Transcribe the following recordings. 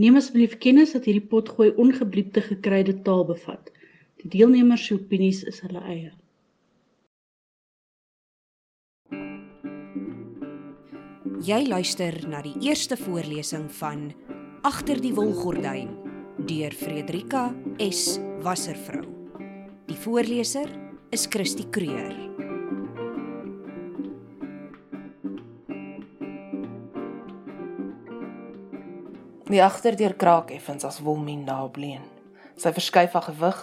Neem asseblief kennis dat hierdie potgooi ongebliepte gekruide taal bevat. Die deelnemers se opinies is hulle eie. Jy luister na die eerste voorlesing van Agter die wolgordyn deur Frederika S Wasservrou. Die voorleser is Christie Kreur. Die agterdeur kraak effens as Wilmien daarop leun. Sy verskuif haar gewig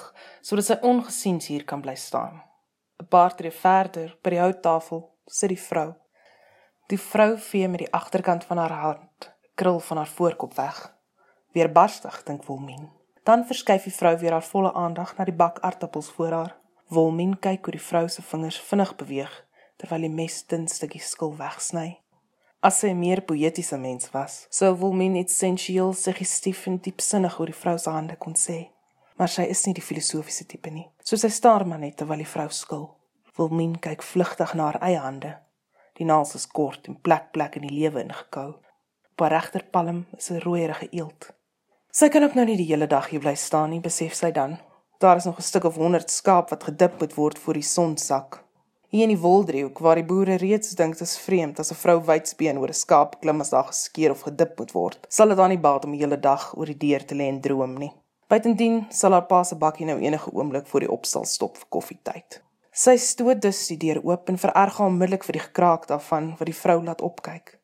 sodat sy ongesiens hier kan bly staan. 'n Paar tree verder by die houttafel sit die vrou. Die vrou vee met die agterkant van haar hand krul van haar voorkop weg. Weer barstig dink Wilmien. Dan verskuif die vrou weer haar volle aandag na die bak aartappels voor haar. Wilmien kyk hoe die vrou se vingers vinnig beweeg terwyl die mes dun stukkies skil wegsny. As sy 'n meer poëtiese mens was, sou Wilmien essensieel suggestief en diepsinnig oor die vrou se hande kon sê. Maar sy is nie die filosofiese tipe nie. So sy staar maar net terwyl die vrou skil. Wilmien kyk vlugtig na haar eie hande. Die naels is kort en plek plek in die lewe ingekou. Op haar regterpalm is 'n rooierige eeld. Sy kan ook nou nie die hele dag hier bly staan nie, besef sy dan. Daar is nog 'n stuk of 100 skaap wat gedip moet word voor die son sak. Hier in die Woldriehoek waar die boere reeds dink dit is vreemd as 'n vrou wydsbeen oor 'n skaap klim as daar geskeer of gedip moet word, sal dit dan nie baat om die hele dag oor die deur te lê en droom nie. Buitendien sal haar pa se bakkie nou enige oomblik voor die opstal stop vir koffietyd. Sy stoot dus die deur oop en vererg haar onmiddellik vir die gekraak daarvan wat die vrou laat opkyk.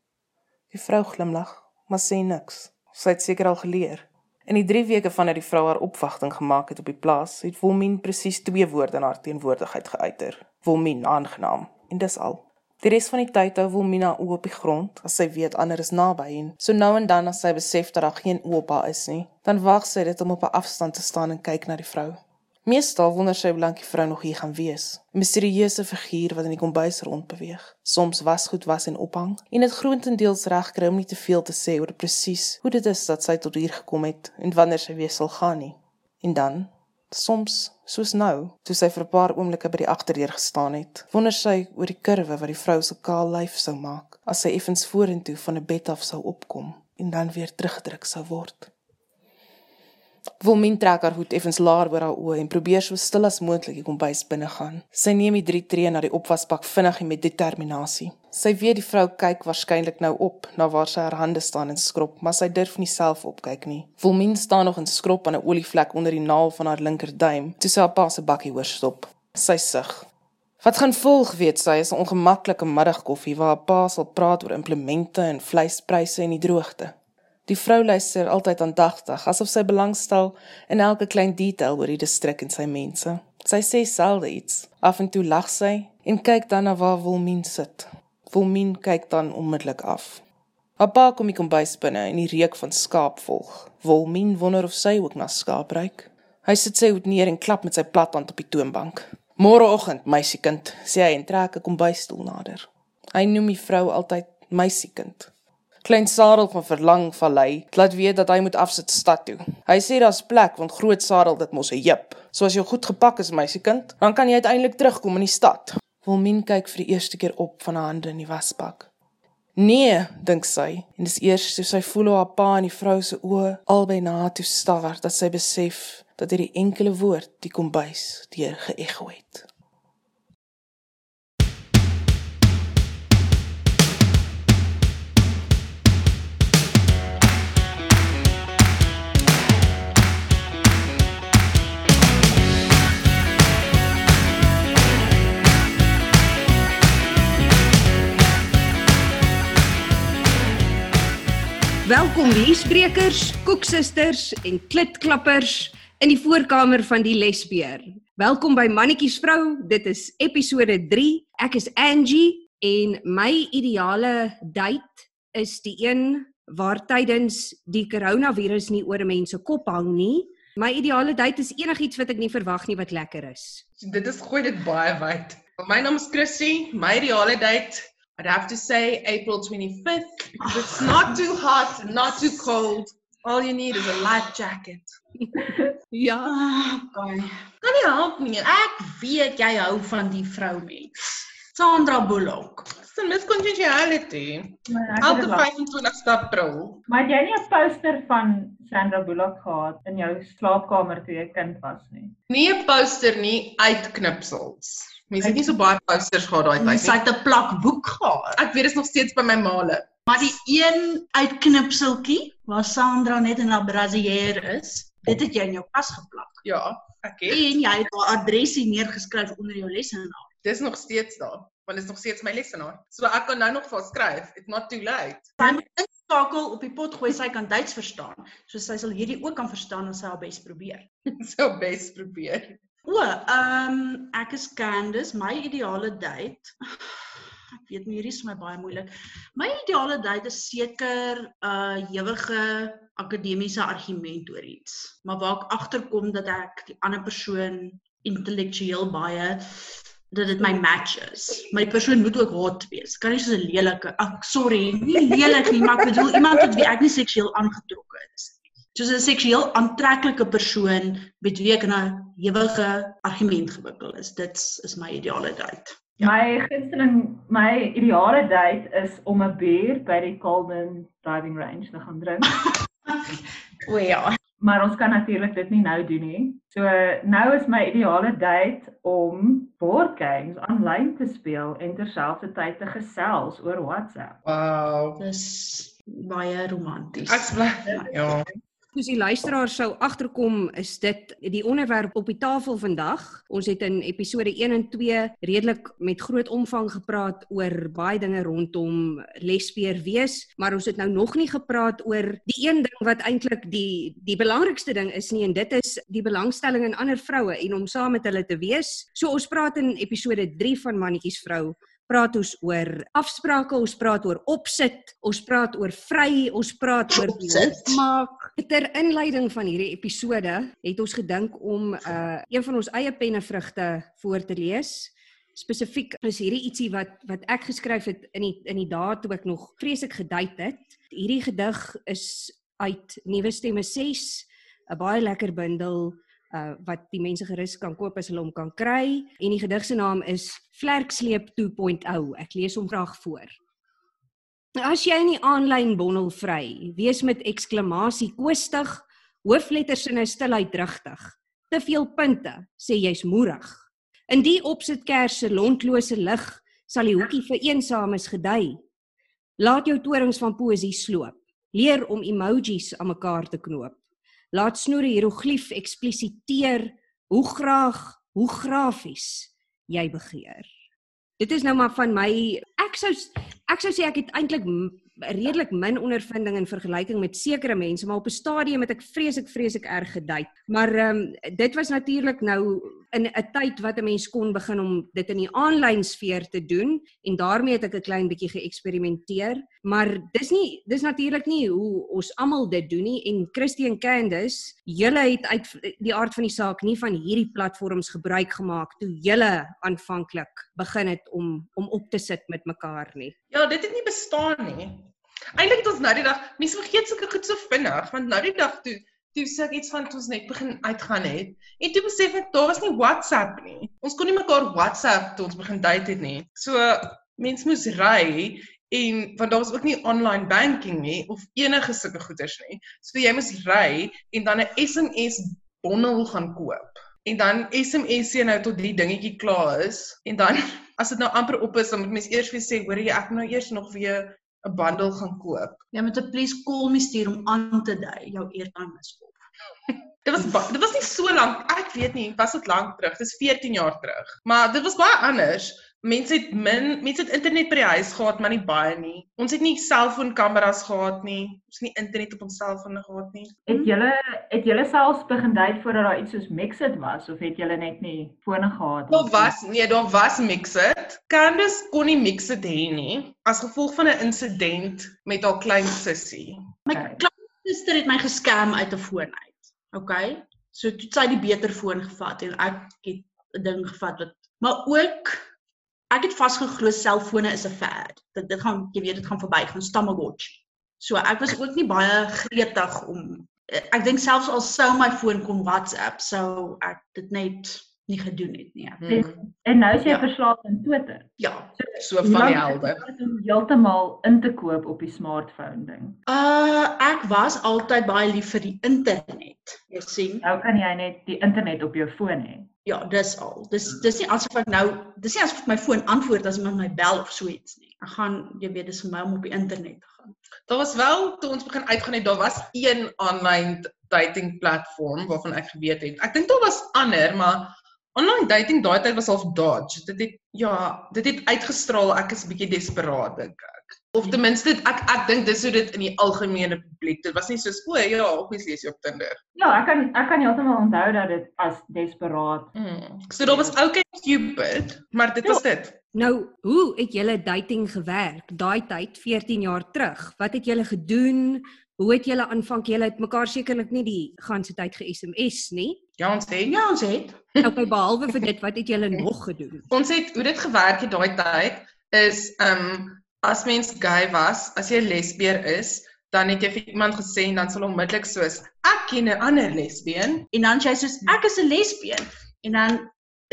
Die vrou glimlag, maar sê niks. Sy het seker al geleer. In die 3 weke vanaf die vrou haar opwagting gemaak het op die plaas, het Wilmien presies twee woorde in haar teenwoordigheid geuiter. Wilmien aangenaam en dis al. Die res van die tyd hou Wilmina oop op die grond as sy weet ander is naby en so nou en dan as sy besef dat daar geen oop haar is nie, dan wag sy dit om op 'n afstand te staan en kyk na die vrou. Meestal wonder sy hoe lank die vrou nog hier gaan wees. 'n Misterieuse figuur wat in die kombuis rondbeweeg. Soms was goed was en ophang en dit grootendeels reg kry om nie te veel te sê oor presies hoe dit is dat sy tot hier gekom het en wanneer sy weer sal gaan nie. En dan Soms, soos nou, toe sy vir 'n paar oomblikke by die agterdeur gestaan het, wonder sy oor die kurwe wat die vrou se kaal lyf sou maak as sy effens vorentoe van 'n bed af sou opkom en dan weer teruggedruk sou word. Wilmien trek haar hoed effens laer oor haar oë en probeer so stil as moontlik die kombuis binne gaan. Sy neem die drie tree na die opwasbak vinnig en met determinasie. Sy weet die vrou kyk waarskynlik nou op na waar sy haar hande staan en skrob, maar sy durf nie self opkyk nie. Wilmien staan nog en skrob aan 'n olievlek onder die naal van haar linkerduim, toe sy haar pa se bakkie oorstop. Sy sug. Wat gaan volg, weet sy, is 'n ongemaklike middagkoffie waar haar pa sal praat oor implemente en vleispryse en die droogte. Die vrou luister altyd aandagtig, asof sy belangstel in elke klein detail oor die distrik en sy mense. Sy sê selde iets. Af en toe lag sy en kyk dan na waar Wilmien sit. Wilmien kyk dan onmiddellik af. Haar pa kom die kombuis binne en die reuk van skaap volg. Wilmien wonder of sy ook na skaap ruik. Hy sit sy hoed neer en klap met sy plathand op die toonbank. "Môreoggend, meisiekind," sê hy en trek 'n kombuisstoel nader. Hy noem die vrou altyd meisiekind. Klein Sarel van Verlang Vallei laat weet dat hy moet afsit stad toe. Hy sê daar's plek want groot Sarel dit mos 'n jip. So as jy goed gepak is, meisiekind, dan kan jy uiteindelik terugkom in die stad. Wilmien kyk vir die eerste keer op van haar hande in die wasbak. Nee, dink sy, en dis eers toe sy voel hoe haar pa en die vrou se oë albei na haar toe staar dat sy besef dat hierdie enkele woord die kombuis deur geëgo het. Welkom leesbrekers, koeksusters en klitklappers in die voorkamer van die lesbeer. Welkom by Mannetjies vrou. Dit is episode 3. Ek is Angie en my ideale date is die een waar tydens die koronavirus nie oor 'n mens se kop hang nie. My ideale date is enigiets wat ek nie verwag nie wat lekker is. Dit is gooi dit baie wyd. My naam is Chrissy. My ideale date I'd have to say April 25th because it's not too hot, not too cold. All you need is a light jacket. ja, Okay. kan nie help nie. Ek weet jy hou van die vroumens. Sandra Bullock. Dis 'n het Elke dit lag. 25 April. Maar het jy nie 'n poster van Sandra Bullock gehad in jou slaapkamer toe jy kind was nie? Nie 'n poster nie, uitknipsels. Mense het nie so baie posters gehad daai tyd Sy nie. het 'n plak boek gehad. Ek weet dit is nog steeds by my maale. Maar die een uitknipseltjie waar Sandra net in haar brasier is, dit het jy in jou kas geplak. Ja, ek het. En jy het haar adresie neergeskryf onder jou lesenaar. Dis nog steeds daar, want dit is nog steeds my lesenaar. So ek kan nou nog vir skryf. It's not too late. Sy moet inskakel op die pot gooi, sy kan Duits verstaan. So sy sal hierdie ook kan verstaan as sy haar bes probeer. So bes probeer. O, ehm um, ek is Candice, my ideale date. Ek weet nie, hierdie is my baie moeilik. My ideale date is seker 'n uh, ewige akademiese argument oor iets, maar waar ek agterkom dat ek die ander persoon intellektueel baie dat dit my match is. Die persoon moet ook hot wees. Kan nie so 'n lelike, ag sorry, nie lelik nie, maar ek bedoel iemand tot wie ek nie seksueel aangetrokke is. Soos 'n seksueel aantreklike persoon met wie ek in 'n ewige argument gewikkel is. Dit is my ideale date. Ja. My gunsteling my ideale date is om 'n bier by die Colburn driving range te gaan drink. O ja. Maar ons kan natuurlik dit nie nou doen nie. So nou is my ideale date om board games aanlyn te speel en terselfdertyd te gesels oor WhatsApp. Wow. Dis baie romanties. Ek bly ja. Soos die luisteraar sou agterkom, is dit die onderwerp op die tafel vandag. Ons het in episode 1 en 2 redelik met groot omvang gepraat oor baie dinge rondom lesbier wees, maar ons het nou nog nie gepraat oor die een ding wat eintlik die die belangrikste ding is nie en dit is die belangstelling in ander vroue en om saam met hulle te wees. So ons praat in episode 3 van Mannetjies vrou praat ons oor afsprake, ons praat oor opsit, ons praat oor vry, ons praat oor maak. Ter inleiding van hierdie episode het ons gedink om uh een van ons eie pennevrugte voor te lees. Spesifiek is hierdie ietsie wat wat ek geskryf het in die in die dae toe ek nog vreeslik gedate het. Hierdie gedig is uit Nuwe Stemme 6, 'n baie lekker bundel uh wat die mense gerus kan koop as hulle hom kan kry en die gedig se naam is Vlerksleep 2.0. Ek lees hom graag voor. As jy in die aanlyn bondel vry, wees met eksklamasie koestig, hoofletters in 'n stilheid drigtig. Te veel punte, sê jy's moerig. In die opsitkers se lontlose lig sal die hoekie vir eensames gedei. Laat jou torings van poesie sloop. Leer om emojis aan mekaar te knoop. Laat snoere hieroglief eksplisiteer hoe graag, hoe grafies jy begeer. Dit is nou maar van my ek sou ek sou sê ek het eintlik redelik min ondervinding in vergelyking met sekere mense, maar op 'n stadium het ek vreeslik vreeslik erg gedait. Maar ehm um, dit was natuurlik nou in 'n tyd wat 'n mens kon begin om dit in die aanlyn sfeer te doen en daarmee het ek 'n klein bietjie geëksperimenteer, maar dis nie dis natuurlik nie hoe ons almal dit doen nie en Christie en Candice, julle het uit die aard van die saak nie van hierdie platforms gebruik gemaak toe julle aanvanklik begin het om om op te sit met mekaar nie. Ja, dit het nie bestaan nie. Eintlik het ons nou die dag, mense vergeet sulke goed so vinnig, want nou die dag toe toe sê ek iets van toe ons net begin uitgaan het. En toe besef ek daar was nie WhatsApp nie. Ons kon nie mekaar WhatsApp toe ons begin date het nie. So mense moes ry en want daar was ook nie online banking nie of enige sulke goeders nie. So jy moes ry en dan 'n SMS bondel gaan koop. En dan SMS jy nou tot die dingetjie klaar is en dan as dit nou amper op is dan moet mens eers weer sê hoor jy ek moet nou eers nog weer 'n bundel gaan koop. Jy moet 'n please call my stuur om aan te dui jou airtime is op. Dit was dit was nie so lank. Ek weet nie, was dit lank terug? Dis 14 jaar terug. Maar dit was baie anders. Mense het min, mense het internet by die huis gehad, maar nie baie nie. Ons het nie selfoonkameras gehad nie. Ons het nie internet op ons selfone gehad nie. Het julle het julle selfs begin date voordat daar iets soos Mixit was of het julle net nie fone gehad nie? Daar was nee, daar was Mixit. Candice kon nie Mixit hê nie as gevolg van 'n insident met haar klein sussie. My Okay. kleinsuster het my geskerm uit 'n foon uit. Okay? So toe het sy die beter foon gevat en ek het 'n ding gevat wat maar ook ek het vasgeglo selfone is 'n fad. Dit dit gaan jy weet dit gaan verby gaan Tamagotchi. So ek was ook nie baie gretig om ek dink selfs al sou my foon kon WhatsApp sou ek dit net nie gedoen het nie. Hmm. En nou is jy Ja. verslaaf aan Twitter. Ja. So van die helde. om heeltemal in te koop op die smartphone ding. Uh ek was altyd baie lief vir die internet. Jy sien? Nou kan jy net die internet op jou foon hê. Ja, dis al. Dis dis nie asof ek nou dis nie asof my foon antwoord as iemand my bel of so iets nie. Ek gaan jy weet dis vir my om op die internet te gaan. Daar was wel toe ons begin uitgaan het, daar was een online dating platform waarvan ek geweet het. Ek dink daar was ander, maar online dating daai tyd was half dodge. Dit het ja, dit het uitgestraal ek is bietjie desperaat dink ek. Of ten minste ek ek dink dis hoe dit in die algemene publiek. Dit was nie soos o ja, obviously is jy op Tinder. Ja, ek kan ek kan heeltemal onthou dat dit as desperaat. Mm. So daar was okay Cupid, maar dit was dit. Nou, hoe het julle dating gewerk daai tyd 14 jaar terug? Wat het julle gedoen? Hoe het julle aanvang? Julle het mekaar sekerlik nie die ganse tyd ge-SMS nie. Ja, ons het Ja, ons het. Okay, behalwe vir dit, wat het julle nog gedoen? Ons het hoe dit gewerk het daai tyd is ehm um, as mens gay was, as jy lesbier is, dan het jy vir iemand gesê en dan sal onmiddellik soos ek ken 'n ander lesbien. En dan sê hy soos ek is 'n lesbien en dan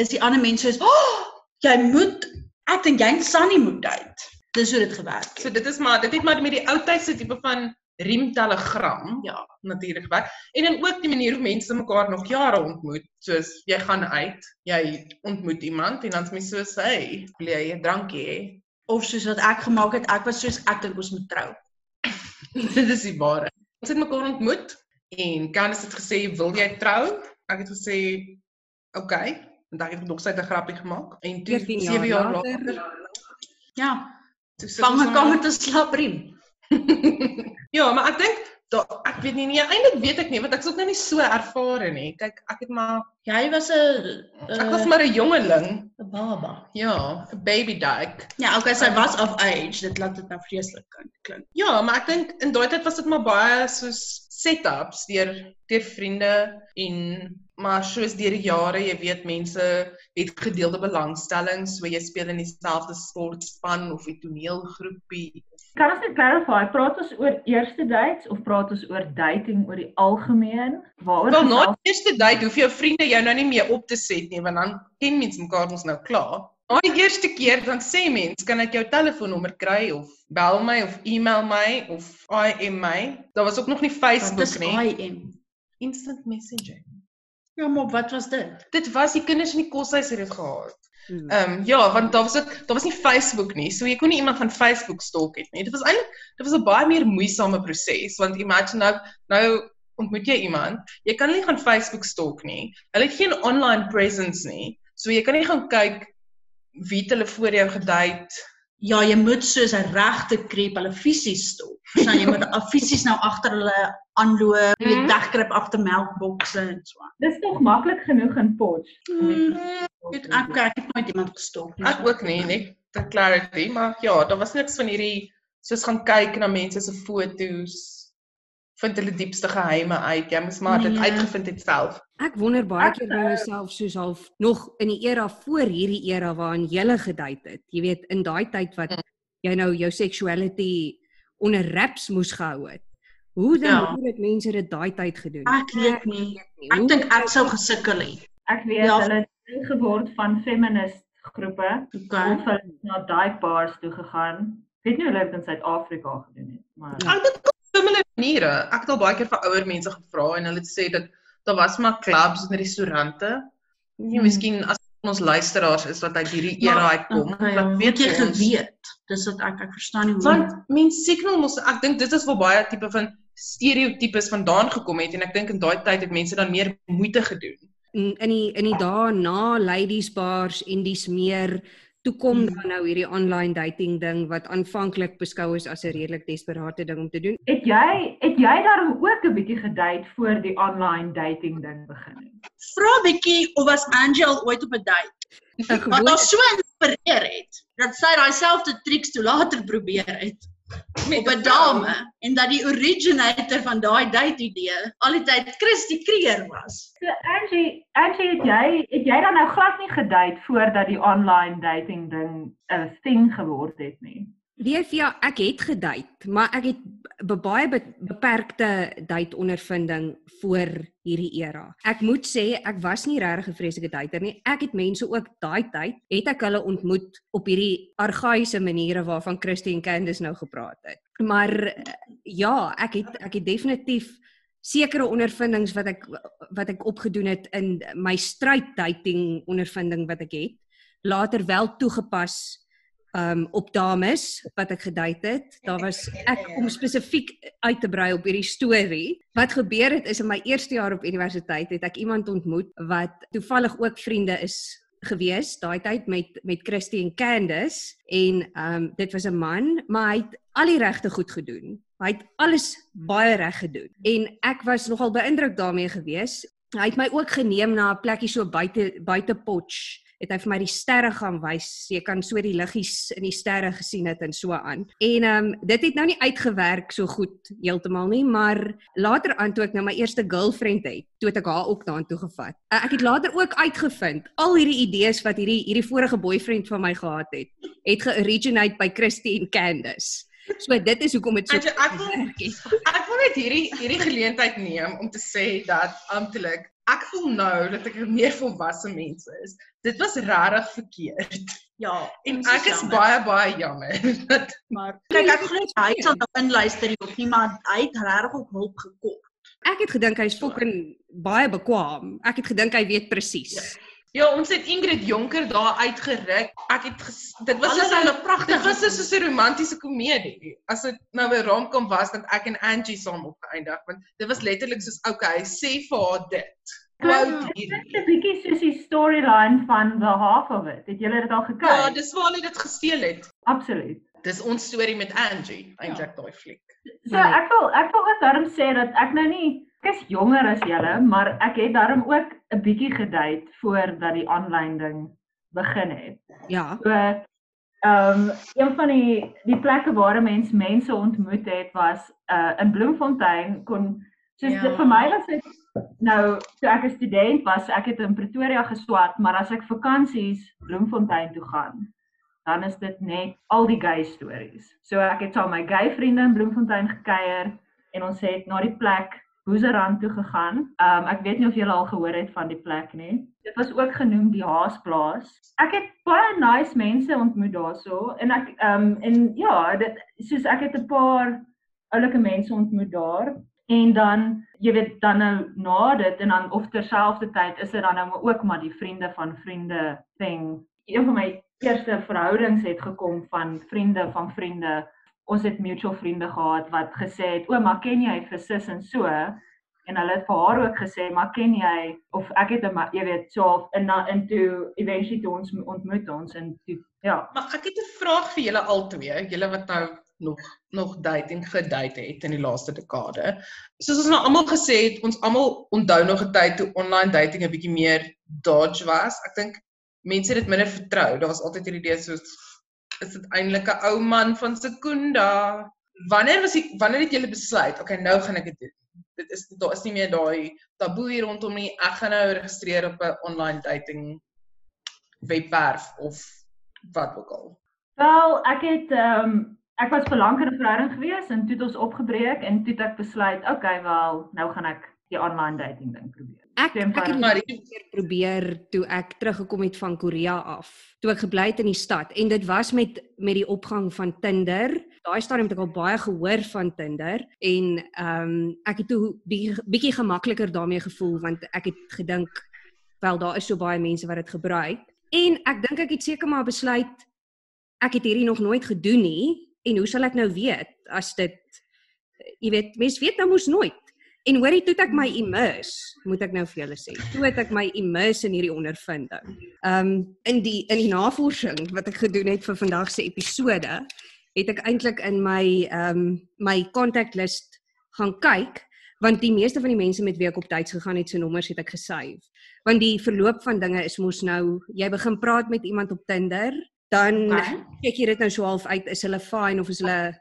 is die ander mense soos oh, jy moet ek dink jy en Sunny moet date. Dis hoe dit gewerk het. So dit is maar dit het maar met die ou tydse tipe van riemtelegram Ja. natuurlik gewerk. En dan ook die manier hoe mense mekaar nog jare ontmoet, soos jy gaan uit, jy ontmoet iemand en dan is mens soos hey, wil jy 'n drankie hê? Of soos wat ek gemaak het, ek was soos ek dink ons moet trou. dit is die ware. Ons het mekaar ontmoet en Candice het gesê, "Wil jy trou?" Ek het gesê, "Oké." Okay. En dan het ek nog sy 'n grappie gemaak en toe 14 7 jaar jaar later. later, Ja, toe sit ons 'n maar- kamer te slaap riem. ja, maar ek dink da, ek weet nie nie eintlik weet ek nie want ek's ook nou nie so ervare nie. Kyk, ek het maar Jy was 'n ek was maar 'n jongeling. 'n baba. Ja, 'n baby dyk. Ja, okay, sy was of age. Dit laat dit nou vreeslik klink. Ja, maar ek dink in daai tyd was dit maar baie soos setups deur deur vriende en maar soos deur die jare, jy weet mense het gedeelde belangstellings, so jy speel in dieselfde sportspan of 'n toneelgroepie. Kan ons net clarify, praat ons oor eerste dates of praat ons oor dating oor die algemeen? Waaroor Wel na die eerste date hoef jou vriende jou nou nie meer op te set nie, want dan ken mense mekaar mos nou klaar. Na die eerste keer dan sê mens, kan ek jou telefoonnommer kry of bel my of e-mail my of IM my. Daar was ook nog nie Wat Facebook is nie. IM? Instant messaging. Ja, maar wat was dit? Dit was die kinders in die koshuis het dit gehad. Hmm. Ehm um, ja, want daar was ook daar was nie Facebook nie. So jy kon nie iemand van Facebook stalk het nie. Dit was eintlik dit was 'n baie meer moeisame proses want imagine nou nou ontmoet jy iemand, jy kan nie gaan Facebook stalk nie. Hulle het geen online presence nie. So jy kan nie gaan kyk wie het hulle voor jou gedate. Ja, jy moet soos 'n regte kreep hulle fisies stop. Verstaan jy moet fisies nou agter hulle aanloop, jy Mhm. wegkruip agter melkbokse en so aan. Dis tog maklik genoeg in Potch. Mm, Ek ek ek het nooit iemand gestop nie. Ek ook nie, net the clarity, maar ja, daar was niks van hierdie soos gaan kyk na mense se foto's vind hulle diepste geheime uit. Jy moes maar dit Nee. uitgevind het self. Ek wonder baie Ek, keer by myself soos half nog in die era voor hierdie era waarin jy gedate het. Jy weet in daai tyd wat jy nou jou sexuality onder wraps moes gehou het. Hoe dan Ja. hoe het mense dit daai tyd gedoen? Ek weet nie. Ek Hoe- dink ek sou gesukkel het. Ek weet Ja. hulle het deel geword van feminist groepe Okay. of hulle het na dive bars toe gegaan. Ek weet nie hoe hulle dit in Suid-Afrika gedoen het, maar Ja. Ek dink op similar maniere. Ek het al baie keer vir ouer mense gevra en hulle het sê dat daar was maar clubs en restaurante. Hmm. miskien as ons luisteraars is wat uit hierdie era uitkom. okay, wat ja, weet jy ons? geweet? Dis wat ek ek verstaan nie hoe. Want mens signal mos ek dink dit is waar baie tipe van stereotypes vandaan gekom het en ek dink in daai tyd het mense dan meer moeite gedoen. in in die in die dae na ladies bars en dis meer toe kom Hmm. dan nou hierdie online dating ding wat aanvanklik beskou is as 'n redelik desperate ding om te doen. het jy het jy daarom ook 'n bietjie gedate voor die online dating ding begin het? Vra bietjie of was Angel ooit op 'n date? Wat haar so inspireer het dat sy daai selfde tricks toe later probeer het op 'n dame en dat die originator van daai date idee al die tyd Christy Kreer was. So Angie, Angie het jy het jy dan nou glad nie gedate voordat die online dating ding 'n thing geword het nie? Weet ja, ek het gedate, maar ek het be baie be beperkte date ondervinding voor hierdie era. Ek moet sê ek was nie regtig 'n vreeslike dater nie. Ek het mense ook daai tyd het ek hulle ontmoet op hierdie argaïese maniere waarvan Christy en Candice nou gepraat het. Maar ja, ek het ek het definitief sekere ondervindings wat ek wat ek opgedoen het in my stryd dating ondervinding wat ek het later wel toegepas um op dames wat ek gedate het. Daar was ek om spesifiek uit te brei op hierdie storie. Wat gebeur het is in my eerste jaar op universiteit het ek iemand ontmoet wat toevallig ook vriende is gewees daai tyd met met Christy en Candice en um dit was 'n man, maar hy het al die regte goed gedoen. Hy het alles baie reg gedoen en ek was nogal beïndruk daarmee gewees. Hy het my ook geneem na 'n plekkie so buite buite Potch het hy vir my die sterre gaan wys. Jy kan so die liggies in die sterre gesien het en so aan. En ehm um, dit het nou nie uitgewerk so goed heeltemal nie, maar later aan toe ek nou my eerste girlfriend het, toe het ek haar ook daartoe gevat. Uh, ek het later ook uitgevind al hierdie idees wat hierdie hierdie vorige boyfriend van my gehad het, het georiginate by Christy en Candice. So dit is hoekom dit so Ek ek wil ek wil net hierdie hierdie geleentheid neem om te sê dat amptelik ek voel nou dat ek 'n meer volwasse mens is. Dit was regtig verkeerd. Ja, En is ek is jammer. baie baie jammer dat maar kyk ek glo hy sal nou inluister hier op nie, maar hy het regtig op hulp gekom. Ek het gedink hy's fucking baie bekwam. Ek het gedink hy weet presies. Ja, ons het Ingrid Jonker daar uitgeruk. Ek het ges, dit was het 'n hulle pragtig Dit was soos 'n romantiese komedie. As dit nou 'n romcom was dat ek en Angie saam opgeëindig, want dit was letterlik soos okay, sê vir haar dit. Dit is 'n bietjie soos die storyline van The Half of It. Het julle dit al gekyk? Ja, dis waar hulle dit gesteel het. Absoluut. Dis ons storie met Angie, eintlik daai fliek. So ek wil ek wil ook daarom sê dat ek nou nie ek is jonger as julle, maar ek het daarom ook 'n bietjie gedate voordat die aanlyn ding begin het. Ja. So ehm um, een van die die plekke waar mens mense ontmoet het was uh in Bloemfontein kon soos Ja. vir my was dit nou toe ek 'n student was, ek het in Pretoria geswat, maar as ek vakansies Bloemfontein toe gaan, dan is dit net al die gay stories. So ek het saam my gay vriende in Bloemfontein gekuier en ons het na die plek Boeserand toe gegaan. Um ek weet nie of julle al gehoor het van die plek nie. Dit was ook genoem die Haasplaas. Ek het baie nice mense ontmoet daarso en ek um en ja, dit soos ek het 'n paar oulike mense ontmoet daar en dan jy weet dan nou na dit en dan of terselfdertyd is dit dan nou ook maar die vriende van vriende thing. Een van my eerste verhoudings het gekom van vriende van vriende ons het mutual vriende gehad wat gesê het o, maar ken jy vir sis en so en hulle het vir haar ook gesê maar ken jy of ek het 'n jy weet so in na into eventually toe ons ontmoet ons en toe ja Maar ek het 'n vraag vir julle albei, julle wat nou nog nog dating gedate het in die laaste dekade. Soos ons nou almal gesê het, ons almal onthou nog 'n tyd toe online dating 'n bietjie meer dodge was. Ek dink mense het dit minder vertrou. Daar was altyd hierdie idee soos is dit eintlik 'n ou man van Sekunda? Wanneer was ek wanneer het julle besluit, okay, nou gaan ek dit doen? Dit is daar is nie meer daai taboe hier rondom nie. Ek gaan nou registreer op 'n online dating webwerf of wat ook al. Wel, ek het ehm um, ek was vir lank in 'n verhouding gewees en toe het ons opgebreek en toe het ek besluit, okay, wel, nou gaan ek die online dating ding probeer. Ek ek het Maar keer probeer toe ek teruggekom het van Korea af. Toe ek gebly het in die stad en dit was met met die opgang van Tinder. Daai stadium het ek al baie gehoor van Tinder en ehm um, ek het toe bietjie bietjie gemakliker daarmee gevoel want ek het gedink wel daar is so baie mense wat dit gebruik en ek dink ek het seker maar besluit ek het hierdie nog nooit gedoen nie en hoe sal ek nou weet as dit jy weet mens weet nou mos nooit En hoorie toe ek my immerse, moet ek nou vir julle sê. Toe het ek my immerse in hierdie ondervinding. Ehm um, in die in die navorsing wat ek gedoen het vir vandag se episode, het ek eintlik in my ehm um, my contact list gaan kyk want die meeste van die mense met wie ek op tyds gegaan het se nommers het ek gesave. Want die verloop van dinge is mos nou jy begin praat met iemand op Tinder, dan Okay. kyk jy dit nou so half uit is hulle fine of is hulle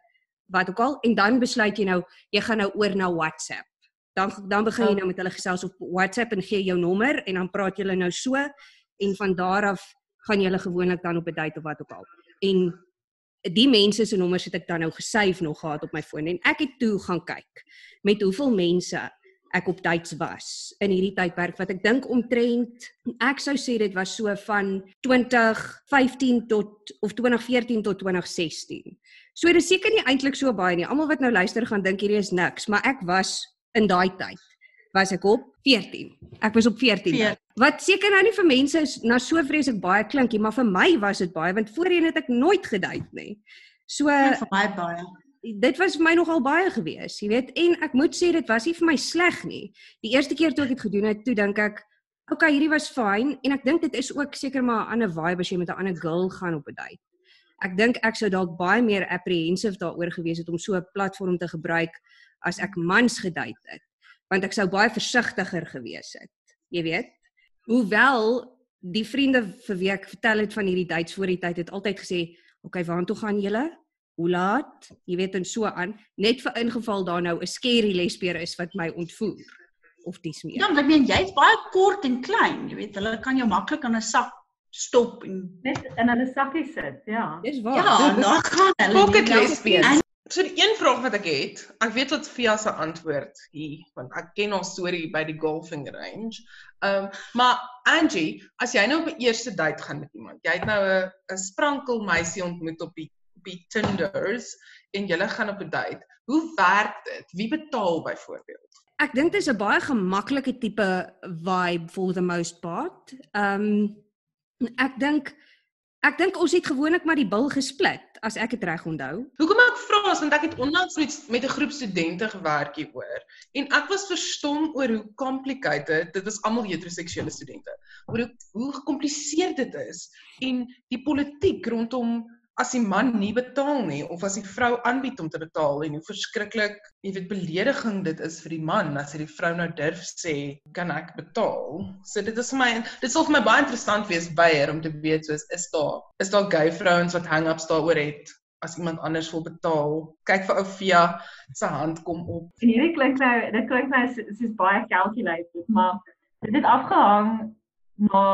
wat ook al en dan besluit jy nou jy gaan nou oor na WhatsApp. Dan dan begin jy nou met hulle gesels op WhatsApp en gee jou nommer en dan praat julle nou so en van daar af gaan julle gewoonlik dan op 'n date of wat ook al. En die mense se nommers het ek dan nou gesave nog gehad op my foon en ek het toe gaan kyk met hoeveel mense ek op dates was in hierdie tydperk wat ek dink omtrent ek sou sê dit was so van 2015 tot of 2014 tot 2016. So dit is seker nie eintlik so baie nie. Almal wat nou luister gaan dink hierdie is niks, maar ek was in daai tyd was ek op 14. Ek was op 14. 14. Wat seker nou nie vir mense is na so vreeslik baie klinkie, maar vir my was dit baie want voorheen het ek nooit gedate nie. So vir my baie dit was vir my nogal baie gewees, jy weet, en ek moet sê dit was nie vir my sleg nie. Die eerste keer toe ek dit gedoen het, toe dink ek, oké, okay, hierdie was fyn en ek dink dit is ook seker maar 'n ander vibe as jy met 'n ander girl gaan op 'n date. Ek dink ek sou dalk baie meer apprehensive daaroor gewees het om so 'n platform te gebruik as ek mans gedate het, want ek sou baie versigtiger gewees het. Jy weet, hoewel die vriende vir wie ek vertel het van hierdie dates voor die tyd het altyd gesê, "Oké, okay, waartoe gaan julle?" hoe laat, jy weet en so aan, net vir ingeval daar nou 'n scary lesbier is wat my ontvoer of dis meer. Ja, ek meen jy's baie kort en klein, jy weet, hulle kan jou maklik in 'n sak stop en net in hulle sakkie sit, ja. Dis waar. Ja, daar gaan hulle pocket lesbians. So die een vraag wat ek het, ek weet wat Fia se antwoord hier, want ek ken haar storie by die golfing range. Ehm, um, maar Angie, as jy nou op 'n eerste date gaan met iemand, jy het nou 'n 'n sprankel meisie ontmoet op die op die Tinders en julle gaan op 'n date. Hoe werk dit? Wie betaal byvoorbeeld? Ek dink dit is 'n baie gemaklike tipe vibe for the most part. Ehm um, ek dink ek dink ons het gewoonlik maar die bil gesplit as ek dit reg onthou. Hoekom ek vra is want ek het onlangs met met 'n groep studente gewerk hieroor en ek was verstom oor hoe complicated dit was almal heteroseksuele studente. Oor hoe hoe gekompliseerd dit is en die politiek rondom as die man nie betaal nie of as die vrou aanbied om te betaal en hoe verskriklik, jy weet, belediging dit is vir die man as hy die vrou nou durf sê, kan ek betaal? So dit is vir my dit sal vir my baie interessant wees byer om te weet soos is daar is daar gay vrouens wat hang-ups daaroor het as iemand anders wil betaal. Kyk vir ou Fia se hand kom op. En hierdie klink nou dit klink nou soos, soos baie calculated, maar dit het afgehang na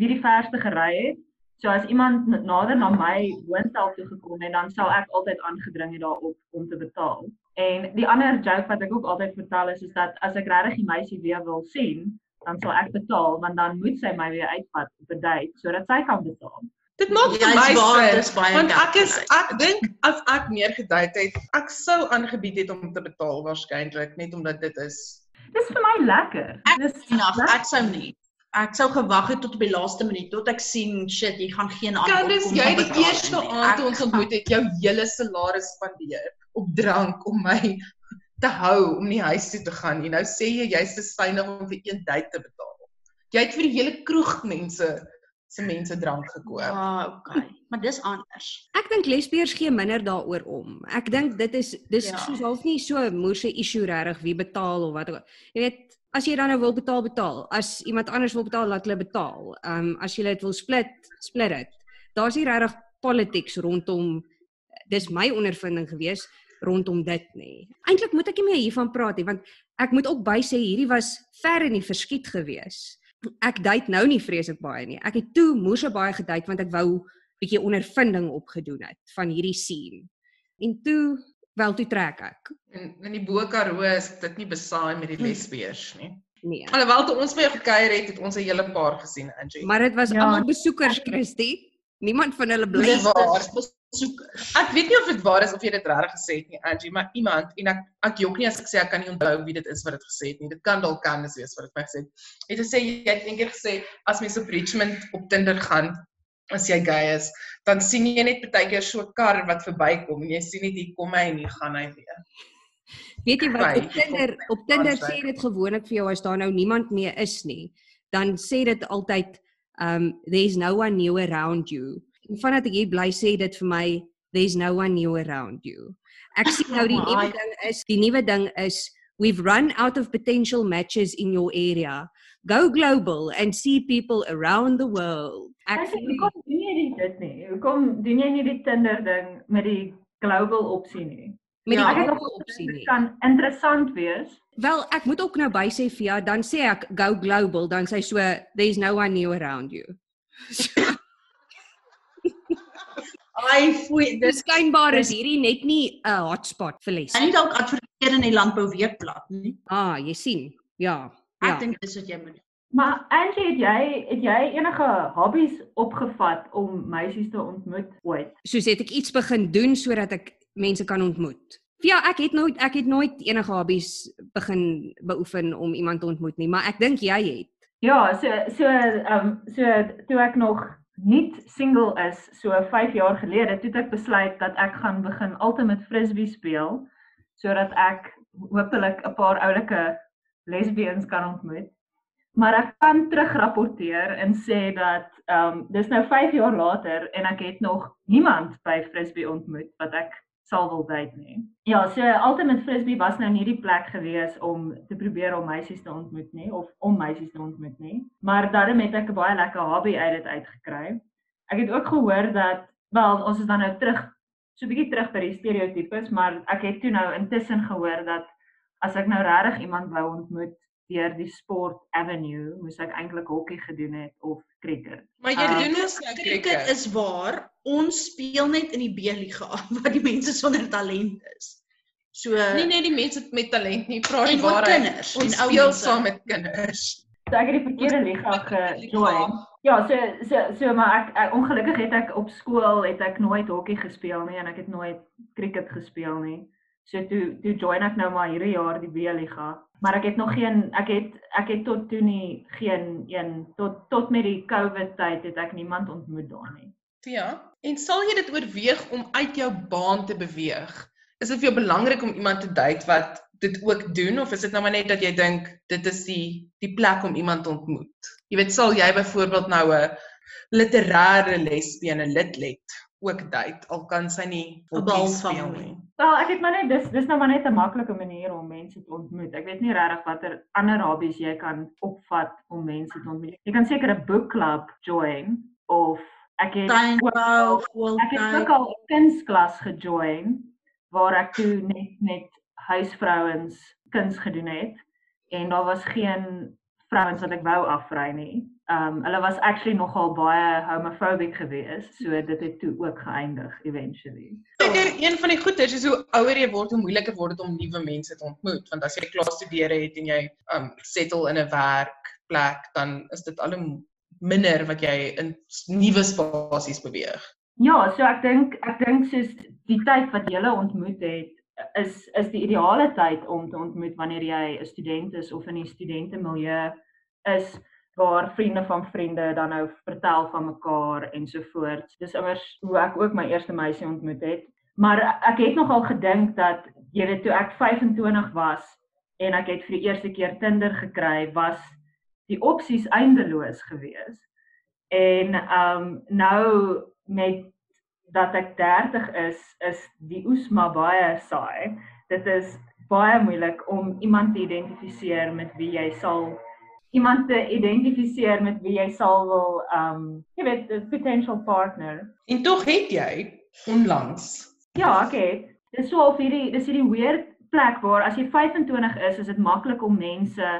wie die verste gery het So as iemand nader na my woonstel toe gekom het, dan sal ek altyd aangedring het daarop om te betaal. En die ander joke wat ek ook altyd vertel is is dat as ek regtig die meisie weer wil sien, dan sal ek betaal, want dan moet sy my weer uitvat op 'n date sodat sy kan betaal. Dit maak vir my sin want ek is ek dink as ek meer gedate het, ek sou aangebied het om te betaal waarskynlik net omdat dit is Dis vir my lekker. Dis enough. Ek sou nie ek sou gewag het tot op die laaste minuut tot ek sien shit jy gaan geen antwoord kom. Kan dis jy die eerste aand toe ons ontmoet het jou hele salaris spandeer op drank om my te hou om nie huis toe te gaan nie. Nou sê jy jy's te synig om vir een date te betaal. Jy het vir die hele kroeg mense se mense drank gekoop. Ah, okay. Maar dis anders. Ek dink lesbiers gee minder daaroor om. Ek dink dit is dis ja. soos half nie so moerse issue regtig wie betaal of wat ook. Jy weet as jy dan nou wil betaal betaal. As iemand anders wil betaal, laat hulle betaal. Ehm um, as jy dit wil split, split dit. Daar's nie regtig politics rondom dis my ondervinding gewees rondom dit nie. Eintlik moet ek nie meer hiervan praat nie want ek moet ook by sê hierdie was ver in die verskiet gewees. Ek date nou nie vreeslik baie nie. Ek het toe moes baie gedate want ek wou bietjie ondervinding opgedoen het van hierdie scene. En toe wel toe trek ek. En in die Bo-Karoo is dit nie besaai met die hm. lesbiers nie. Nee. Alhoewel toe ons by jou gekuier het, het ons 'n hele paar gesien, Angie. Maar dit was ja. almal besoekers, Christie. Niemand van hulle bly waar. Besoekers. Ek weet nie of dit waar is of jy dit regtig gesê het nie, Angie, maar iemand en ek ek jok nie as ek sê ek kan nie onthou wie dit is wat dit gesê het nie. Dit kan dalk kan wees wat dit my gesê het. Het gesê jy het eendag gesê as mens op Richmond op Tinder gaan, as jy gay is, dan sien jy net baie keer so 'n kar wat verbykom en jy sien net hier kom hy en hier gaan hy weer. Weet jy wat op Tinder op Tinder sê dit gewoonlik vir jou as daar nou niemand meer is nie, dan sê dit altyd um there's no one new around you. En vandat ek hier bly sê dit vir my there's no one new around you. Ek sien nou die nuwe ding is die nuwe ding is we've run out of potential matches in your area. Go global and see people around the world. Ek sê hoekom doen jy dit nie? Hoekom doen jy nie die Tinder ding met die global opsie nie? Met die ja, global opsie nie. Kan interessant wees. Wel, ek moet ook nou by sê Fia, dan sê ek go global, dan sê so there's no one new around you. Ai, foei, dis Dis skynbaar is hierdie net nie 'n hotspot vir les. Hy nie dalk adverteer in die landbou weekblad nie. Ah, jy sien. Ja. Ek Ja. dink dis wat jy moet doen. Maar Angie, het jy het jy enige hobbies opgevat om meisies te ontmoet ooit? Soos het ek iets begin doen sodat ek mense kan ontmoet. Ja, ek het nooit ek het nooit enige hobbies begin beoefen om iemand te ontmoet nie, maar ek dink jy het. Ja, so so ehm um, so toe ek nog nie single is, so 5 jaar gelede, toe ek besluit dat ek gaan begin ultimate frisbee speel sodat ek hopelik 'n paar oulike lesbians kan ontmoet. Maar ek kan terugrapporteer en sê dat ehm um, dis nou 5 jaar later en ek het nog niemand by frisbee ontmoet wat ek sal wil date nie. Ja, so Ultimate Frisbee was nou nie die plek gewees om te probeer om meisies te ontmoet nie of om meisies te ontmoet nie, maar daarom het ek 'n baie lekker hobby uit dit uitgekry. Ek het ook gehoor dat wel ons is dan nou terug so 'n bietjie terug by die stereotypes, maar ek het toe nou intussen gehoor dat as ek nou regtig iemand wou ontmoet deur die sport avenue, moes ek eintlik hokkie gedoen het of cricket. Maar jy Ah. doen nou Cricket cricket. is waar. Ons speel net in die B-liga waar die mense sonder talent is. So nie net die mense met talent nie, praat die waarheid. kinders Ons en ou speel mense. saam met kinders. So ek het die verkeerde liga gejoin. Ja, so so so maar ek, ek ongelukkig het ek op skool het ek nooit hokkie gespeel nie en ek het nooit cricket gespeel nie. So toe toe join ek nou maar hierdie jaar die B-liga. Maar ek het nog geen ek het ek het tot toe nie geen een tot tot met die COVID tyd het ek niemand ontmoet daar nie. Ja. En sal jy dit oorweeg om uit jou baan te beweeg? Is dit vir jou belangrik om iemand te date wat dit ook doen of is dit nou maar net dat jy dink dit is die die plek om iemand te ontmoet? Jy weet, sal jy byvoorbeeld nou 'n literêre lesbiene lidlet ook date al kan sy nie hokkie speel nie. Wel, ek het maar net dis dis nou maar net 'n maklike manier om mense te ontmoet. Ek weet nie regtig watter ander hobbies jy kan opvat om mense te ontmoet. Jy kan seker 'n boekklub join of ek het ook Tuinbou, al- ek het ook al 'n kunsklas gejoin waar ek toe net met huisvrouens kuns gedoen het en daar was geen vrouens wat ek wou afry nie. Um hulle was actually nogal baie homophobic geweest, so dit het toe ook geëindig eventually. Seker een van die goeters is hoe ouer jy word, hoe moeiliker word dit om nuwe mense te ontmoet, want as jy klaar studeer het en jy um settle in 'n werkplek, dan is dit al hoe minder wat jy in nuwe spasies beweeg. Ja, so ek dink ek dink soos die tyd wat jy ontmoet het is is die ideale tyd om te ontmoet wanneer jy 'n student is of in 'n studentemilieu is waar vriende van vriende dan nou vertel van mekaar en so voort. Dis immers hoe ek ook my eerste meisie ontmoet het. Maar ek het nogal gedink dat jy weet toe ek 25 was en ek het vir die eerste keer Tinder gekry, was die opsies eindeloos geweest. En ehm um, nou met dat ek 30 is, is die oes maar baie saai. Dit is baie moeilik om iemand te identifiseer met wie jy sal iemand te identifiseer met wie jy sal wil um, jy weet 'n potential partner. En tog het jy onlangs Ja, ek het. Dis so of hierdie dis hierdie weird plek waar as jy 25 is, is dit maklik om mense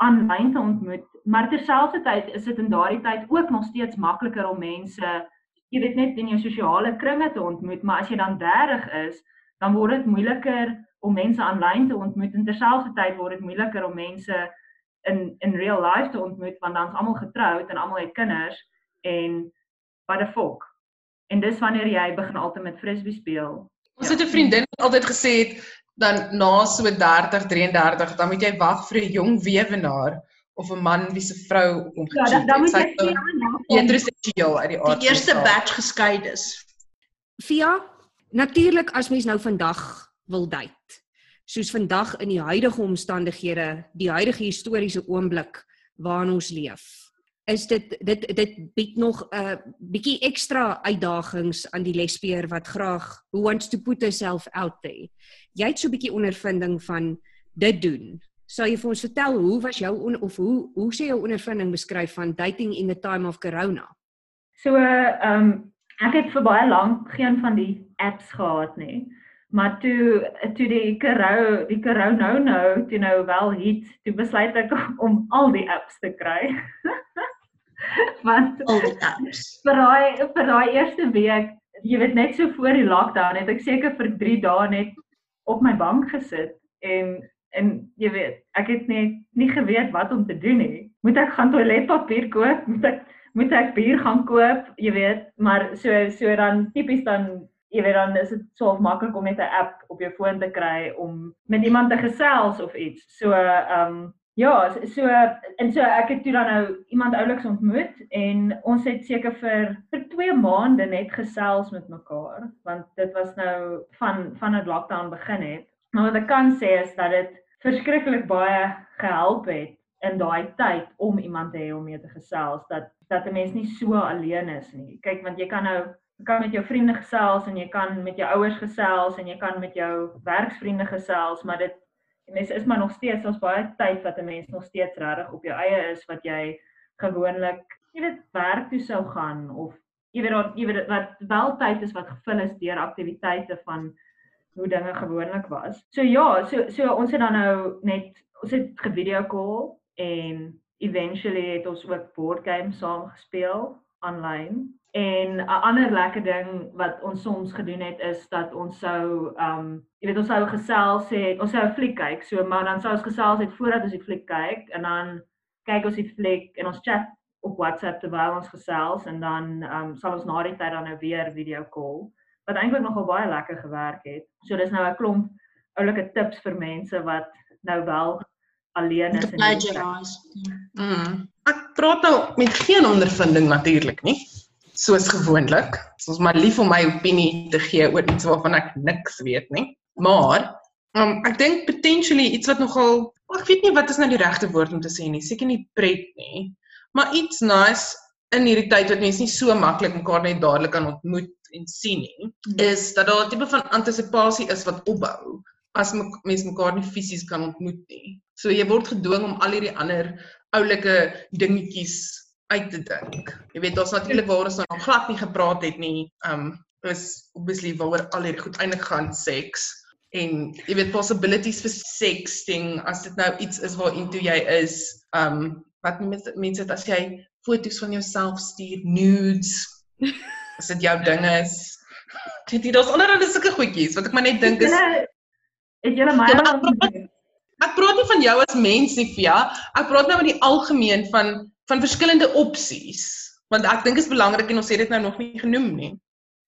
aanlyn te ontmoet, maar terselfdertyd is dit in daardie tyd ook nog steeds makliker om mense jy weet net in jou sosiale kringe te ontmoet, maar as jy dan 30 is, dan word dit moeiliker om mense aanlyn te ontmoet en terselfdertyd word dit moeiliker om mense in in real life te ontmoet want dan's almal getroud en almal het kinders en what the fuck. En dis wanneer jy begin altyd met frisbee speel. Ons het 'n vriendin wat altyd gesê het dan na so 30, 33, dan moet jy wag vir 'n jong weewenaar of 'n man wie se vrou hom Ja, dan, dan moet jy sien is heteroseksueel uit die aard. Die eerste batch geskei is. Via natuurlik as mens nou vandag wil date. Soos vandag in die huidige omstandighede, die huidige historiese oomblik waarin ons leef. Is dit dit dit bied nog 'n uh, bietjie ekstra uitdagings aan die lesbieër wat graag who wants to put herself out there. Jy het so 'n bietjie ondervinding van dit doen. Sal jy vir ons vertel hoe was jou on, of hoe hoe sê jou ondervinding beskryf van dating in the time of corona? So ehm um, ek het vir baie lank geen van die apps gehad nie. Maar toe toe die korou die korou nou nou toe nou wel hit, toe besluit ek om al die apps te kry. Want Al die apps. vir daai vir daai eerste week jy weet net so voor die lockdown het ek seker vir 3 dae net op my bank gesit en en jy weet, ek het net nie geweet wat om te doen nie. Moet ek gaan toiletpapier koop? Moet ek moet ek bier gaan koop? Jy weet, maar so so dan tipies dan jy weet dan is dit so maklik om net 'n app op jou foon te kry om met iemand te gesels of iets. So ehm um, Ja, so en so ek het toe dan nou iemand ouliks ontmoet en ons het seker vir vir 2 maande net gesels met mekaar want dit was nou van van dit lockdown begin het. Maar wat ek kan sê is dat dit verskriklik baie gehelp het in daai tyd om iemand te hê om mee te gesels dat dat 'n mens nie so alleen is nie. Kyk want jy kan nou jy kan met jou vriende gesels en jy kan met jou ouers gesels en jy kan met jou werksvriende gesels, maar dit die mens is maar nog steeds ons baie tyd wat 'n mens nog steeds regtig op jou eie is wat jy gewoonlik jy weet werk toe sou gaan of jy weet jy weet wat wel tyd is wat gevul is deur aktiwiteite van hoe dinge gewoonlik was. So ja, so so ons het dan nou net ons het gevideo call en eventually het ons ook board games saam gespeel aanlyn. En 'n ander lekker ding wat ons soms gedoen het is dat ons sou um, jy weet ons sou gesels het, ons sou 'n fliek kyk. So maar dan sou ons gesels het voordat ons die fliek kyk en dan kyk ons die fliek en ons chat op WhatsApp terwyl ons gesels en dan um, sal ons na die tyd dan nou weer video call wat eintlik nogal baie lekker gewerk het. So dis nou 'n klomp oulike tips vir mense wat nou wel alleen is en mm. Ek praat nou met geen ondervinding natuurlik nie soos gewoonlik. Ons maar lief om my opinie te gee oor iets waarvan ek niks weet nie. Maar um, ek dink potentially iets wat nogal ek weet nie wat is nou die regte woord om te sê nie, seker nie pret nie. Maar iets nice in hierdie tyd wat mense nie so maklik mekaar net dadelik kan ontmoet en sien nie, hmm. is dat daar 'n tipe van antisisipasie is wat opbou as mense mekaar nie fisies kan ontmoet nie. So jy word gedwing om al hierdie ander oulike dingetjies uit te dink. Jy weet daar's natuurlik waar ons nou glad nie gepraat het nie. Um is obviously waaroor al hierdie goed eintlik gaan seks en jy weet possibilities vir sexting as dit nou iets is waar into jy is. Um wat mense mense as jy foto's van jouself stuur nudes as dit jou ding is. Dit hier daar's allerlei sulke goedjies wat ek maar net dink is Het jy my Ek praat nie van jou as mens nie, Fia. Ek praat nou in die algemeen van van verskillende opsies want ek dink dit is belangrik en ons het dit nou nog nie genoem nie.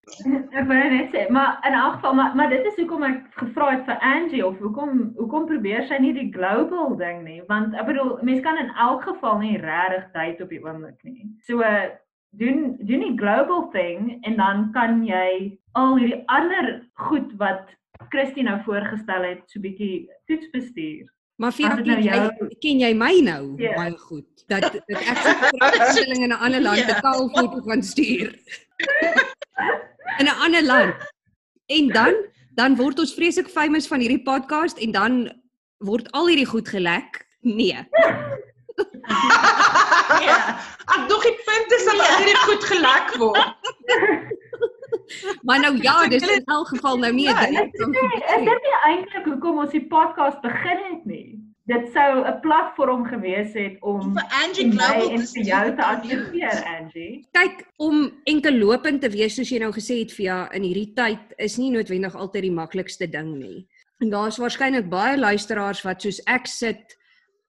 Ek wil net sê, maar in elk geval maar maar dit is hoekom ek gevra het vir Angie of hoekom hoekom probeer sy nie die global ding nie want ek bedoel mense kan in elk geval nie regtig tyd op die oomblik nie. So doen doen die global thing en dan kan jy al hierdie ander goed wat Christine nou voorgestel het so bietjie toets bestuur. Maar vir nou jy jou... ken jy my nou yeah. baie goed dat dat ek se verhandeling in 'n ander land 'n yeah. taal foto kan stuur. in 'n ander land. En dan dan word ons vreeslik famous van hierdie podcast en dan word al hierdie goed gelek. Nee. Ja. Ek dink die punt is dat nee. hierdie goed gelek word. maar nou ja, dis in elk geval nou nie 'n ja, ding. Is dit nie eintlik hoekom ons die podcast begin het nie? Dit sou 'n platform gewees het om vir Angie Global en vir jou te adverteer, Angie. Kyk, om enkel lopend te wees soos jy nou gesê het via in hierdie tyd is nie noodwendig altyd die maklikste ding nie. En daar's waarskynlik baie luisteraars wat soos ek sit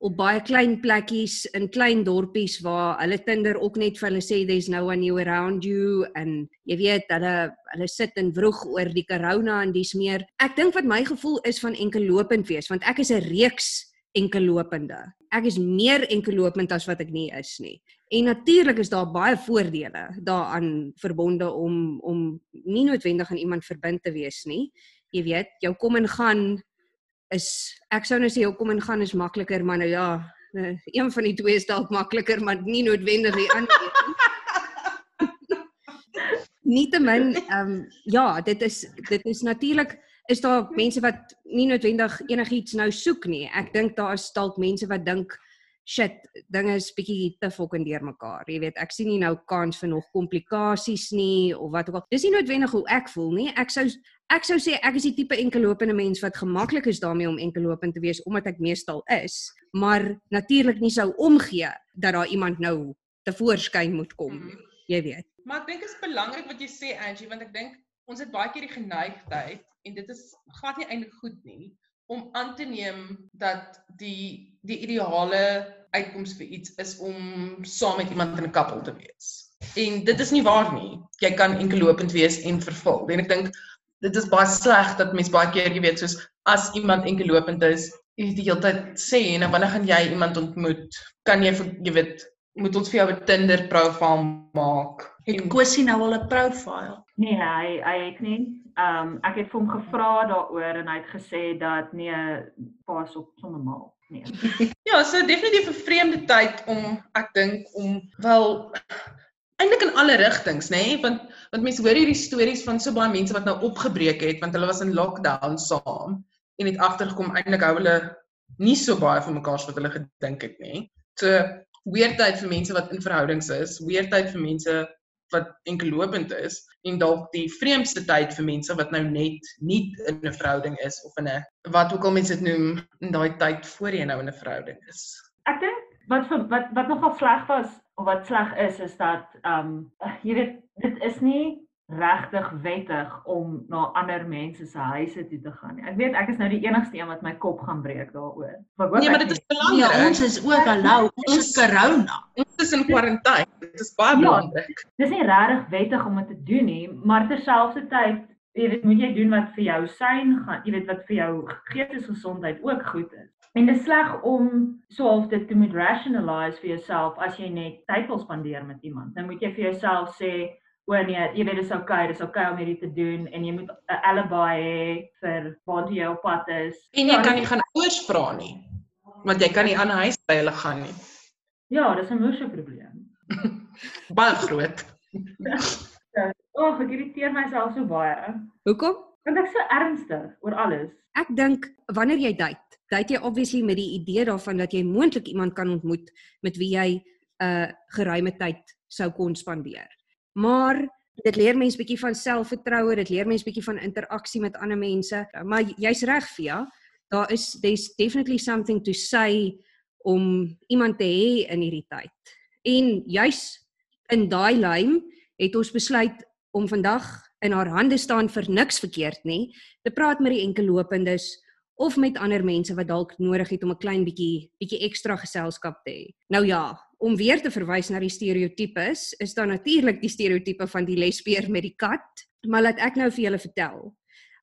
op baie klein plekkies in klein dorpies waar hulle Tinder ook net vir hulle sê there's no one new around you en jy weet hulle hulle sit in vroeg oor die corona en dis meer. Ek dink wat my gevoel is van enkel lopend wees want ek is 'n reeks enkel lopende. Ek is meer enkel lopend as wat ek nie is nie. En natuurlik is daar baie voordele daaraan verbonde om om nie noodwendig aan iemand verbind te wees nie. Jy weet, jou kom en gaan is ek sou nou sê hoekom en gaan is makliker maar nou ja eh, een van die twee is dalk makliker maar nie noodwendig die ander nie. Nietemin ehm um, ja, dit is dit is natuurlik is daar mense wat nie noodwendig enigiets nou soek nie. Ek dink daar is dalk mense wat dink shit, dinge is bietjie te fucking deurmekaar. Jy weet, ek sien nie nou kans vir nog komplikasies nie of wat ook al. Dis nie noodwendig hoe ek voel nie. Ek sou ek sou sê ek is die tipe enkellopende mens wat gemaklik is daarmee om enkellopend te wees omdat ek meestal is, maar natuurlik nie sou omgee dat daar iemand nou te voorskyn moet kom. Jy jy weet. Maar ek dink dit is belangrik wat jy sê Angie want ek dink ons het baie keer die geneigtheid en dit is glad nie eintlik goed nie om aan te neem dat die die ideale uitkoms vir iets is om saam met iemand in 'n koppel te wees. En dit is nie waar nie. Jy kan enkelopend wees en vervul. En ek dink dit is baie sleg dat mense baie keer, jy weet, soos as iemand enkelopend is, jy die hele tyd sê en wanneer gaan jy iemand ontmoet? Kan jy jy weet, moet ons vir jou 'n Tinder profiel maak? Het Kosie nou al 'n profiel? Nee, hy hy het nie. Ehm um, ek het vir hom gevra daaroor en hy het gesê dat nee, pas op sommer mal. Nee. Ja, so definitief 'n vreemde tyd om ek dink om wel eintlik in alle rigtings, nê, nee? want want mense hoor hierdie stories van so baie mense wat nou opgebreek het want hulle was in lockdown saam en het agtergekom eintlik hou hulle nie so baie van mekaar as wat hulle gedink het nie. So weertyd vir mense wat in verhoudings is, weertyd vir mense wat enkellopend is en dalk die vreemdste tyd vir mense wat nou net nie in 'n verhouding is of in 'n wat ook al mense dit noem in daai tyd voor jy nou in 'n verhouding is. Ek dink wat wat wat nogal sleg was of wat sleg is is dat ehm um, jy weet dit is nie regtig wettig om na ander mense se huise toe te gaan. Ek weet ek is nou die enigste een wat my kop gaan breek daaroor. Nee, maar dit is belangrik. Ja, ons is ook hallo, ons is corona. Ons is in kwarantyne. Dit is baie Ja. belangrik. Dis nie regtig wettig om dit te doen nie, maar terselfdertyd, jy weet, moet jy doen wat vir jou sein gaan, jy weet wat vir jou geestesgesondheid ook goed is. En dit is sleg om so half dit te moet rationalize vir jouself as jy net tyd wil spandeer met iemand. Nou moet jy vir jouself sê, o nee, jy weet dit is oukei, dis oukei om hierdie te doen en jy moet 'n alibi hê vir waartoe jy op pad is. En jy Ja, kan nie gaan ouers vra nie. Want jy kan nie aan 'n huis by hulle gaan nie. Ja, dis 'n moeë probleem. Baie groot. Ag, ek irriteer myself so baie. Hoekom? Want ek's so ernstig oor alles. Ek dink wanneer jy date, date jy obviously met die idee daarvan dat jy moontlik iemand kan ontmoet met wie jy 'n uh, geruime tyd sou kon spandeer. Maar dit leer mens bietjie van selfvertroue, dit leer mens bietjie van interaksie met ander mense. Maar jy's reg, Via. Daar is there's definitely something to say om iemand te hê in hierdie tyd. En juis in daai lyn het ons besluit om vandag in haar hande staan vir niks verkeerd nie, te praat met die enkellopendes of met ander mense wat dalk nodig het om 'n klein bietjie bietjie ekstra geselskap te hê. Nou ja, om weer te verwys na die stereotypes, is daar natuurlik die stereotipe van die lesbier met die kat, maar laat ek nou vir julle vertel.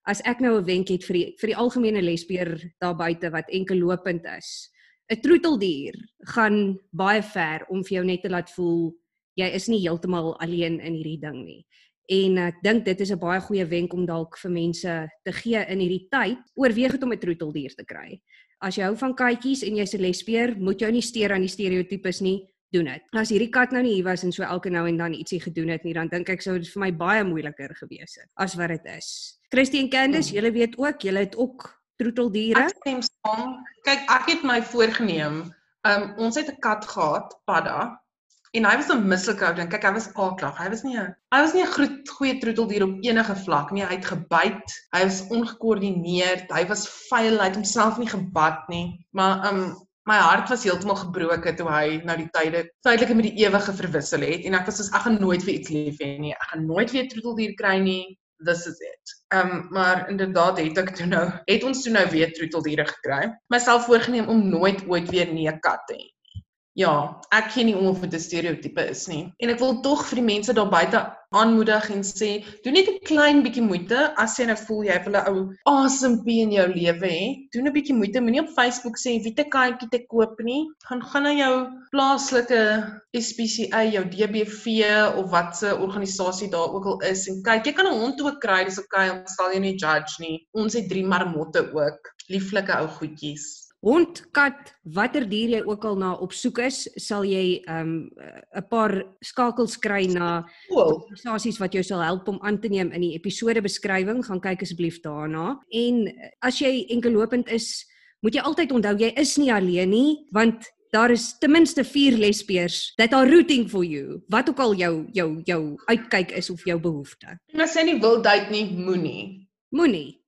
As ek nou 'n wenk het vir die vir die algemene lesbier daar buite wat enkellopend is. 'n Troeteldier gaan baie ver om vir jou net te laat voel jy is nie heeltemal alleen in hierdie ding nie. En ek dink dit is 'n baie goeie wenk om dalk vir mense te gee in hierdie tyd. Oorweeg dit om 'n troeteldier te kry. As jy hou van katjies en jy's 'n lesbier, moet jou nie steur aan die stereotypes nie. Doen dit. As hierdie kat nou nie hier was en so elke nou en dan ietsie gedoen het nie, dan dink ek sou dit vir my baie moeiliker gewees het as wat dit is. Christy en Candice, julle weet ook, julle het ook troeteldiere. Ek stem saam. Kyk, ek het my voorgenem. Um ons het 'n kat gehad, Padda. En hy was 'n mislike ou ding. Kyk, hy was aaklag. Hy was nie 'n hy was nie 'n groot goeie troeteldier op enige vlak nie. Hy het gebyt. Hy was ongekoördineerd. Hy was vuil. Hy het homself nie gebad nie. Maar um my hart was heeltemal gebroke toe hy nou die tyde tydelike met die ewige verwissel het en ek was soos ek gaan nooit vir iets lief hê nie. Ek gaan nooit weer troeteldier kry nie. This is it. Ehm um, maar inderdaad het ek toe nou het ons toe nou weer troeteldiere gekry. Myself voorgenem om nooit ooit weer nie 'n kat te hê. Ja, ek gee nie om of dit 'n stereotipe is nie. En ek wil tog vir die mense daar buite aanmoedig en sê, doen net 'n klein bietjie moeite as jy nou voel jy wil 'n ou asempie in jou lewe hê. Doen 'n bietjie moeite. Moenie op Facebook sê wie te katjie te koop nie. Gaan gaan na jou plaaslike SPCA, jou DBV of wat se organisasie daar ook al is en kyk, jy kan 'n hond ook kry, dis okay, ons sal jou nie judge nie. Ons het drie marmotte ook. Lieflike ou goedjies. Hond, kat, watter dier jy ook al na op soek is, sal jy 'n um, 'n paar skakels kry na Cool. organisasies wat jou sal help om aan te neem in die episode beskrywing, gaan kyk asseblief daarna. En eh, as jy enkellopend is, moet jy altyd onthou jy is nie alleen nie, want daar is ten minste 4 lesbiers that are rooting for you, wat ook al jou jou jou uitkyk is of jou behoefte. En as jy nie wil date nie, moenie. Moenie.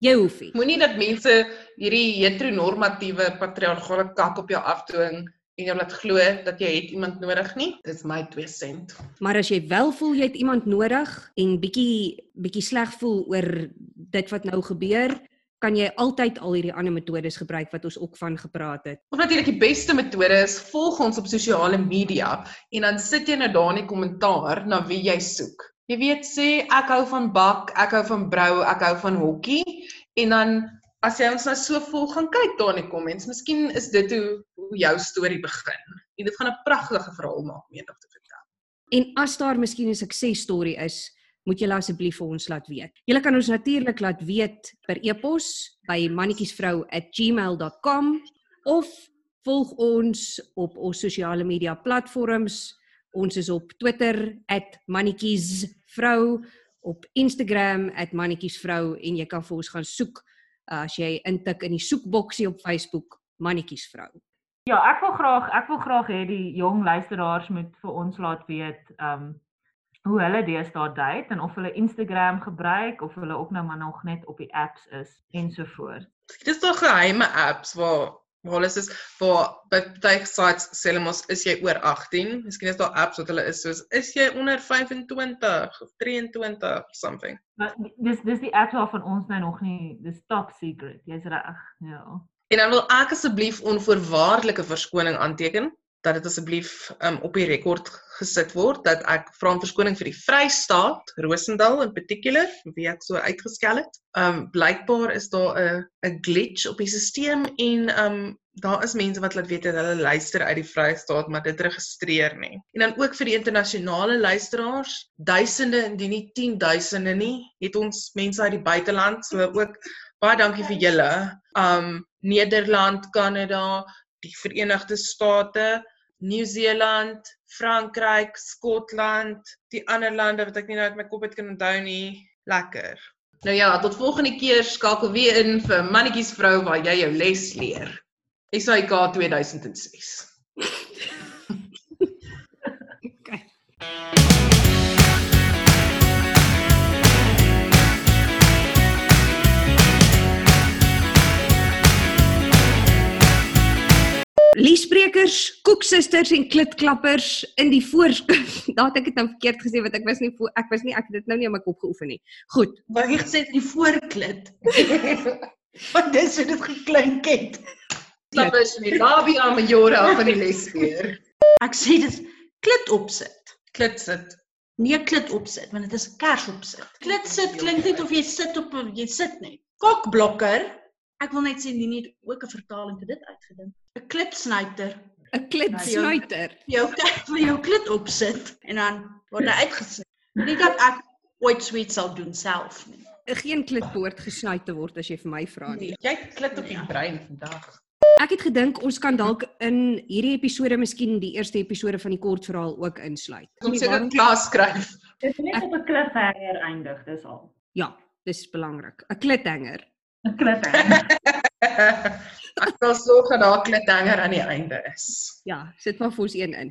Jy hoef nie. Moenie dat mense hierdie heteronormatiewe patriargale kak op jou afdwing en jy laat glo dat jy het iemand nodig nie. Dis my 2 sent. Maar as jy wel voel jy het iemand nodig en bietjie bietjie sleg voel oor dit wat nou gebeur, kan jy altyd al hierdie ander metodes gebruik wat ons ook van gepraat het. Of natuurlik die beste metode is volg ons op sosiale media en dan sit jy nou daar in die kommentaar na wie jy soek. Jy weet sê ek hou van bak, ek hou van brou, ek hou van hokkie en dan as jy ons nou so volg gaan kyk daar in die comments, miskien is dit hoe hoe jou storie begin. En dit gaan 'n pragtige verhaal maak om eendag te vertel. En as daar miskien 'n suksesstorie is, moet julle asseblief vir ons laat weet. Julle kan ons natuurlik laat weet per e-pos by mannetjiesvrou@gmail.com of volg ons op ons sosiale media platforms. Ons is op Twitter @mannetjiesvrou, op Instagram @mannetjiesvrou en jy kan vir ons gaan soek as jy intik in die soekboksie op Facebook mannetjiesvrou. Ja, ek wil graag ek wil graag hê die jong luisteraars moet vir ons laat weet um hoe hulle deesdae date en of hulle Instagram gebruik of hulle ook nou maar nog net op die apps is ensovoorts. Dis tog geheime apps waar waar hulle is waar by baie sites sê hulle mos is jy oor 18? Miskien is daar apps wat hulle is soos is jy onder 25 of 23 or something. Maar dis dis die apps waarvan ons nou nog nie dis top secret. Jy's reg. Ja. En dan wil ek asseblief onvoorwaardelike verskoning aanteken dat dit asseblief um, op die rekord gesit word dat ek vra om verskoning vir die Vrystaat, Rosendal in particular, wie ek so uitgeskel het. Um blykbaar is daar 'n 'n glitch op die stelsel en um daar is mense wat laat weet dat hulle luister uit die Vrystaat, maar dit registreer nie. En dan ook vir die internasionale luisteraars, duisende indien nie 10000de nie, het ons mense uit die buiteland, so ook baie dankie vir julle. Um Nederland, Kanada, die Verenigde State, Nieu-Seeland, Frankryk, Skotland, die ander lande wat ek nie nou uit my kop het kan onthou nie. Lekker. Nou ja, tot volgende keer skakel weer in vir mannetjies vrou waar jy jou les leer. SAIK 2006. Okay. Liesbrekers, koeksusters en klitklappers in die voorskut. Daar het ek dit nou verkeerd gesê want ek was nie ek was nie ek het dit nou nie in my kop geoefen nie. Goed. Wou jy gesê die voorklit? Want dis hoe dit geklink het. Stap is die labia majora van die les weer. Ek sê dit klit opsit. Klit sit. Nee, klit opsit, want dit is kers opsit. Klit sit klink net of jy sit op jy sit net. Kokblokker. Ek wil net sê nie net ook 'n vertaling vir dit uitgedink. 'n Klitsnyter. 'n Klitsnuiter. Vir jou vir jou klit opsit en dan word hy uitgesit. Nie dat ek ooit sweet sal doen self nie. Geen klitpoort gesny te word as jy vir my vra nie. Jy klit op die brein vandag. Ek het gedink ons kan dalk in hierdie episode miskien die eerste episode van die kortverhaal ook insluit. Kom seker klas skryf. Dit is net op 'n cliffhanger eindig, dis al. Ja, dis belangrik. 'n Klithanger. 'n Cliffhanger. Ek sal sorg dat daar 'n klithanger aan die einde is. Ja, sit maar vir ons een in.